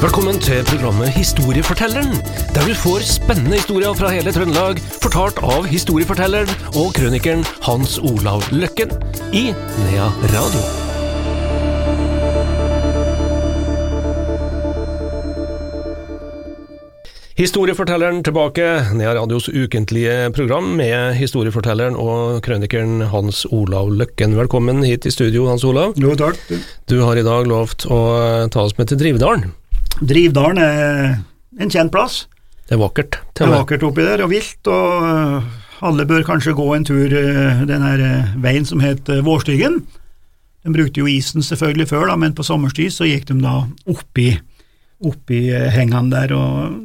Velkommen til programmet Historiefortelleren, der du får spennende historier fra hele Trøndelag, fortalt av historiefortelleren og krønikeren Hans Olav Løkken i Nea Radio. Historiefortelleren tilbake, Nea Radios ukentlige program med historiefortelleren og krønikeren Hans Olav Løkken. Velkommen hit i studio, Hans Olav. Jo, takk. Du har i dag lovt å ta oss med til Drivdalen. Drivdalen er en kjent plass. Det er vakkert. Det er vakkert oppi der, og vilt, og alle bør kanskje gå en tur øh, den her øh, veien som het Vårstigen. De brukte jo isen selvfølgelig før, da, men på sommerstid så gikk de da oppi, oppi hengene der, og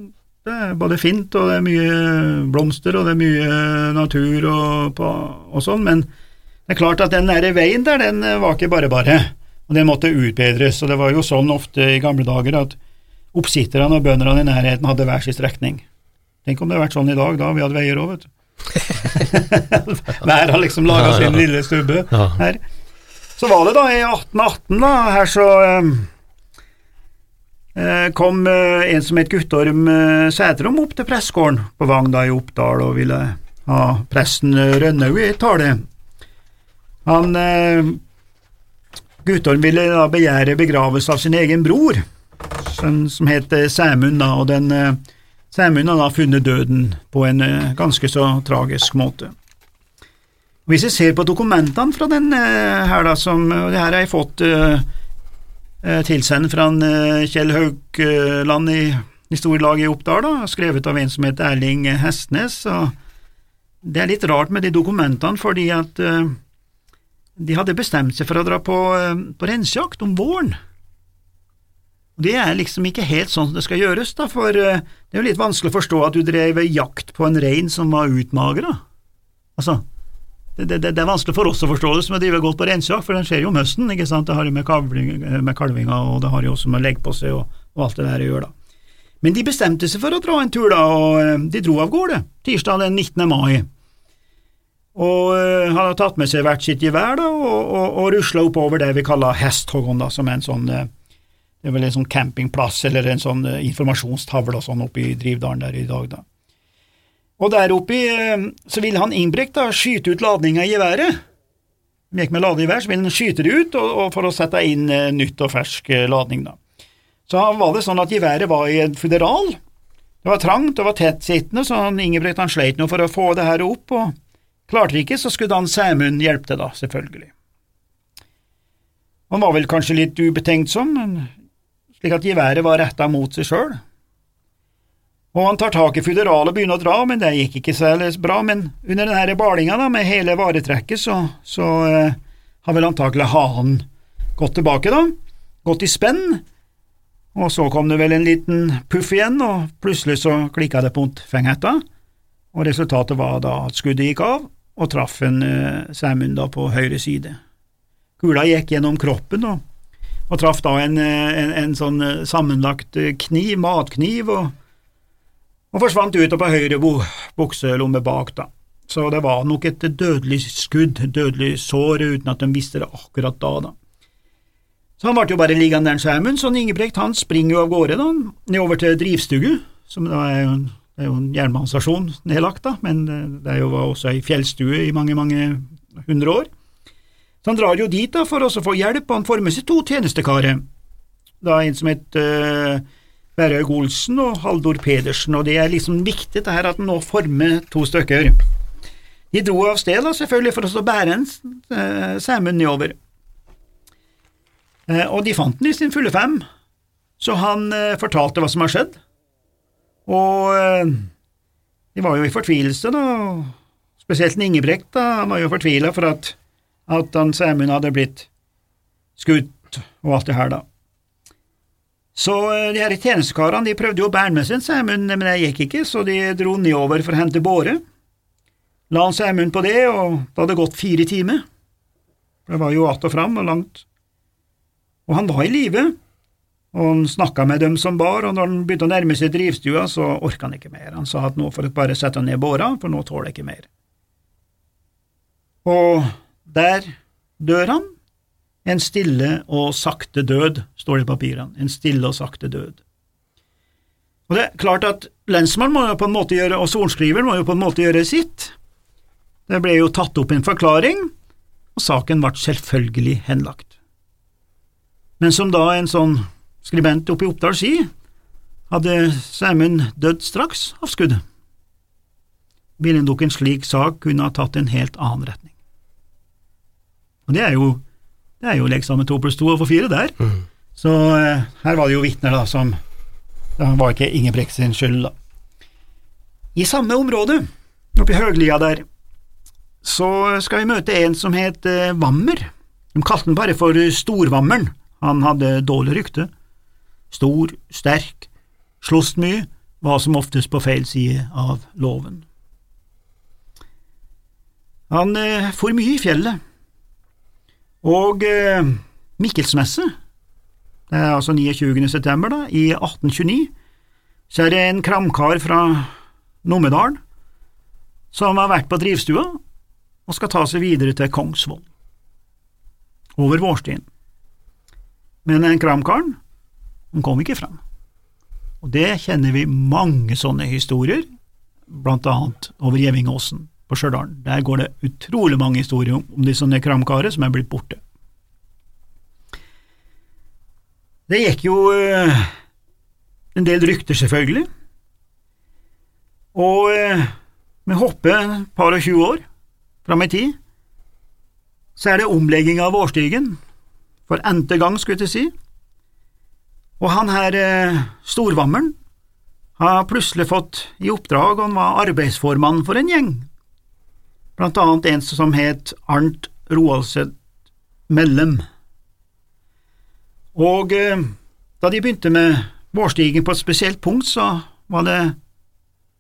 det er både fint, og det er mye blomster, og det er mye natur og, på, og sånn, men det er klart at den der veien der, den var ikke bare bare, og den måtte utbedres, og det var jo sånn ofte i gamle dager at oppsitterne og bøndene i nærheten hadde hver sin strekning. Tenk om det hadde vært sånn i dag, da vi hadde veier òg, vet du. Hver har liksom laga sin lille stubbe her. Så var det da i 1818, da, her så eh, kom eh, en som het Guttorm eh, Sætrom opp til pressgården på Vang da i Oppdal og ville ha presten Rønnaug i tale. Han eh, Guttorm ville da begjære begravelse av sin egen bror, som, som het Sæmund, da, og den eh, Sæmund har da funnet døden på en eh, ganske så tragisk måte. Hvis vi ser på dokumentene fra den eh, her, da, som og det her har jeg fått uh, tilsendt fra en, uh, Kjell Haugland i historielaget i Oppdal, da, skrevet av en som heter Erling Hestnes. og Det er litt rart med de dokumentene, fordi at uh, de hadde bestemt seg for å dra på, på rensjakt om våren. Og Det er liksom ikke helt sånn det skal gjøres, da, for det er jo litt vanskelig å forstå at du drev jakt på en rein som var utmagra. Altså, det, det, det, er vanskelig for oss å forstå det som å drive godt på rensjakt, for den skjer jo om høsten, ikke sant, det har jo med, med kalvinga, og det har jo også med legg på seg og, og, alt det der å gjøre, da. Men de bestemte seg for å dra en tur, da, og de dro av gårde tirsdag den 19. mai. Og uh, han har tatt med seg hvert sitt gevær, da, og, og, og rusla oppover det vi kaller Hesthoggon, da, som er en sånn det er vel en sånn campingplass eller en sånn uh, informasjonstavle og sånn oppe i Drivdalen der i dag, da. Og der oppe så ville han Ingebrigt da skyte ut ladninga i geværet. Gikk med ladegevær, så ville han skyte det ut og, og for å sette inn uh, nytt og fersk ladning, da. Så var det sånn at geværet var i en føderal. Det var trangt, det var tettsittende, så han Ingebrigt han sleit noe for å få det her opp, og klarte det ikke, så skulle han Sæmund hjelpe til, da, selvfølgelig. Han var vel kanskje litt ubetenksom, men slik at geværet var retta mot seg sjøl. Og han tar tak i føderalet og begynner å dra, men det gikk ikke særlig bra. Men under denne balinga da, med hele varetrekket, så, så eh, har vel antakelig hanen gått tilbake, da. Gått i spenn. Og så kom det vel en liten puff igjen, og plutselig så klikka det på fenghetta. Og resultatet var da at skuddet gikk av, og traff en eh, Sæmund da på høyre side. Kula gikk gjennom kroppen og, og traff da en, en, en sånn sammenlagt kniv, matkniv, og og forsvant ut på høyre bukselomme bak, da. Så det var nok et dødelig skudd, dødelig sår, uten at de visste det akkurat da, da. Så han ble jo bare liggende der, Sæmund, så Ingebrigt han springer jo av gårde, da, nedover til Drivstugu, som da er jo, det er jo en jernbanestasjon nedlagt, da, men det er jo også ei fjellstue i mange, mange hundre år. Så han drar jo dit da for å få hjelp, og han får med seg to tjenestekarer. Da en som het uh, Berhaug Olsen og Haldor Pedersen, og det er liksom viktig det her at en nå former to stykker. De dro av sted da, selvfølgelig for å bære en uh, Sæmund nedover, uh, og de fant den i sin fulle fem, så han uh, fortalte hva som har skjedd, og de var jo i fortvilelse, da, spesielt Ingebrekt, da, han var jo fortvila for at, at han Sæmund hadde blitt skutt og alt det her, da. Så de her tjenestekarene de prøvde jo å bære med seg Sæmund, men det gikk ikke, så de dro nedover for å hente båre. La han Sæmund på det, og det hadde gått fire timer. Det var jo att og fram og langt. Og han var i live, og han snakka med dem som bar, og når han begynte å nærme seg drivstua, så orka han ikke mer. Han sa at nå får dere bare sette ned båra, for nå tåler jeg ikke mer. Og der dør han, en stille og sakte død, står det i papirene. En stille og sakte død. Og det er klart at lensmannen må jo på en måte gjøre, og sorenskriveren må jo på en måte gjøre sitt. Det ble jo tatt opp en forklaring, og saken ble selvfølgelig henlagt. Men som da en sånn skribent oppe i Oppdal sier, hadde Sæmund dødd straks av skuddet. Ville nok en slik sak kunne ha tatt en helt annen retning. Og det er jo, det er jo liksom to pluss to og få fire der. Mm. Så eh, her var det jo vitner da som Det var ikke Ingebrigt sin skyld, da. I samme område, oppe i Høglia der, så skal vi møte en som het eh, Vammer. De kalte han bare for Storvammeren. Han hadde dårlig rykte. Stor, sterk, sloss mye, var som oftest på feil side av loven. Han eh, for mye i fjellet, og eh, Mikkelsmesse, det er altså 29. september da, i 1829, så er det en kramkar fra Numedal som har vært på drivstua og skal ta seg videre til Kongsvoll, over vårstien. Men den kramkaren, han kom ikke fram. Og det kjenner vi mange sånne historier, blant annet over Gjevingåsen på Stjørdal. Der går det utrolig mange historier om de sånne kramkarer som er blitt borte. Det gikk jo eh, en del rykter, selvfølgelig, og eh, vi hopper et par og tjue år fram i tid, så er det omlegging av vårstigen, for n-te gang, skulle jeg si, og han her eh, storvammeren har plutselig fått i oppdrag, han var arbeidsformann for en gjeng, blant annet en som het Arnt Roaldseth Mellem. Og eh, da de begynte med vårstigen på et spesielt punkt, så var det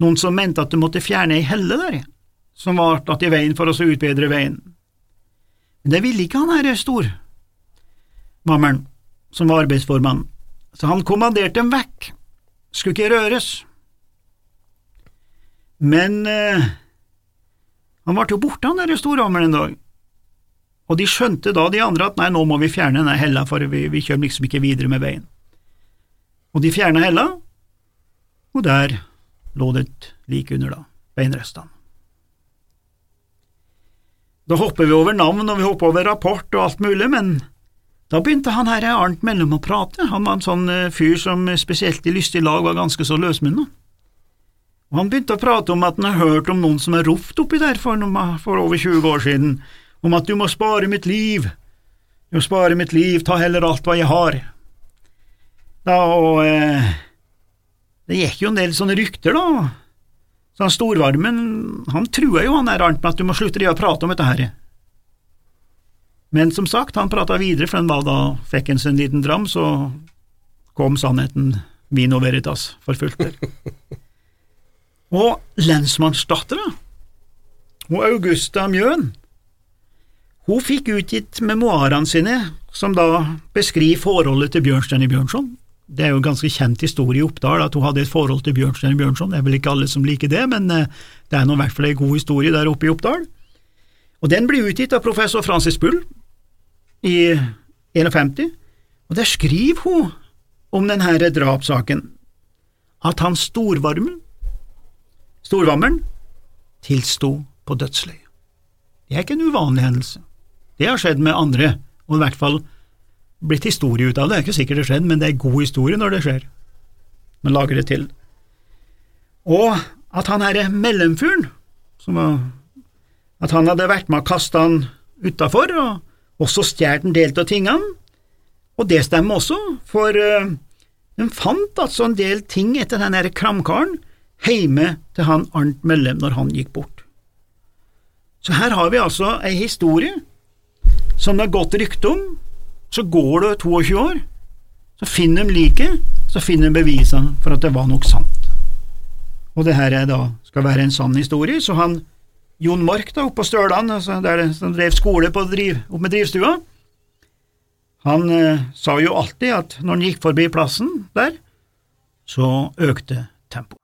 noen som mente at de måtte fjerne ei helle der, som var tatt i veien for å utbedre veien. Men det ville ikke han herre stormammeren, som var arbeidsformann, så han kommanderte dem vekk, skulle ikke røres. Men eh, han ble jo borte, han der storhammeren en dag, og de skjønte da, de andre, at nei, nå må vi fjerne denne hella, for vi, vi kommer liksom ikke videre med veien. Og de fjerna hella, og der lå det et lik under, da, beinrestene. Da hopper vi over navn, og vi hopper over rapport og alt mulig, men da begynte han her Arnt Mellom å prate, han var en sånn eh, fyr som spesielt i lystig lag var ganske så løsmunna. Og han begynte å prate om at han har hørt om noen som har ropt oppi der for, for over 20 år siden, om at du må spare mitt liv, du må spare mitt liv, ta heller alt hva jeg har. Da, og eh, det gikk jo en del sånne rykter, da. Så han Storvarmen, han trua jo han der Arnt med at du må slutte å prate om dette her. Men som sagt, han prata videre, for han da fikk han seg en liten dram, så kom sannheten vino veritas for fullt der. Og lensmannsdattera, Augusta Mjøen, hun fikk utgitt memoarene sine, som da beskriver forholdet til Bjørnstein i Bjørnson. Det er jo en ganske kjent historie i Oppdal at hun hadde et forhold til Bjørnstein i Bjørnson. Det er vel ikke alle som liker det, men eh, det er nå i hvert fall en god historie der oppe i Oppdal. Og Den blir utgitt av professor Francis Bull i 51, og der skriver hun om denne drapssaken at han storvarmen, storvammeren, tilsto på dødsleiet. Det er ikke en uvanlig hendelse. Det har skjedd med andre, og i hvert fall blitt historie ut av det. Det er ikke sikkert det skjedde, men det er god historie når det skjer. Man lager det til. Og at han herre mellomfyren, at han hadde vært med og kasta han utafor, og også stjålet en del av tingene, og det stemmer også, for uh, de fant altså en del ting etter den herre kramkaren hjemme til han Arnt Mellem når han gikk bort. Så her har vi altså ei historie som det har gått rykte om, så går det 22 år, så finner de liket, så finner de bevisene for at det var nok sant. Og det her er da, skal være en sann historie, så han Jon Mark da, oppe på Stølan, altså der som drev skole på driv, opp med drivstua, han eh, sa jo alltid at når han gikk forbi plassen der, så økte tempoet.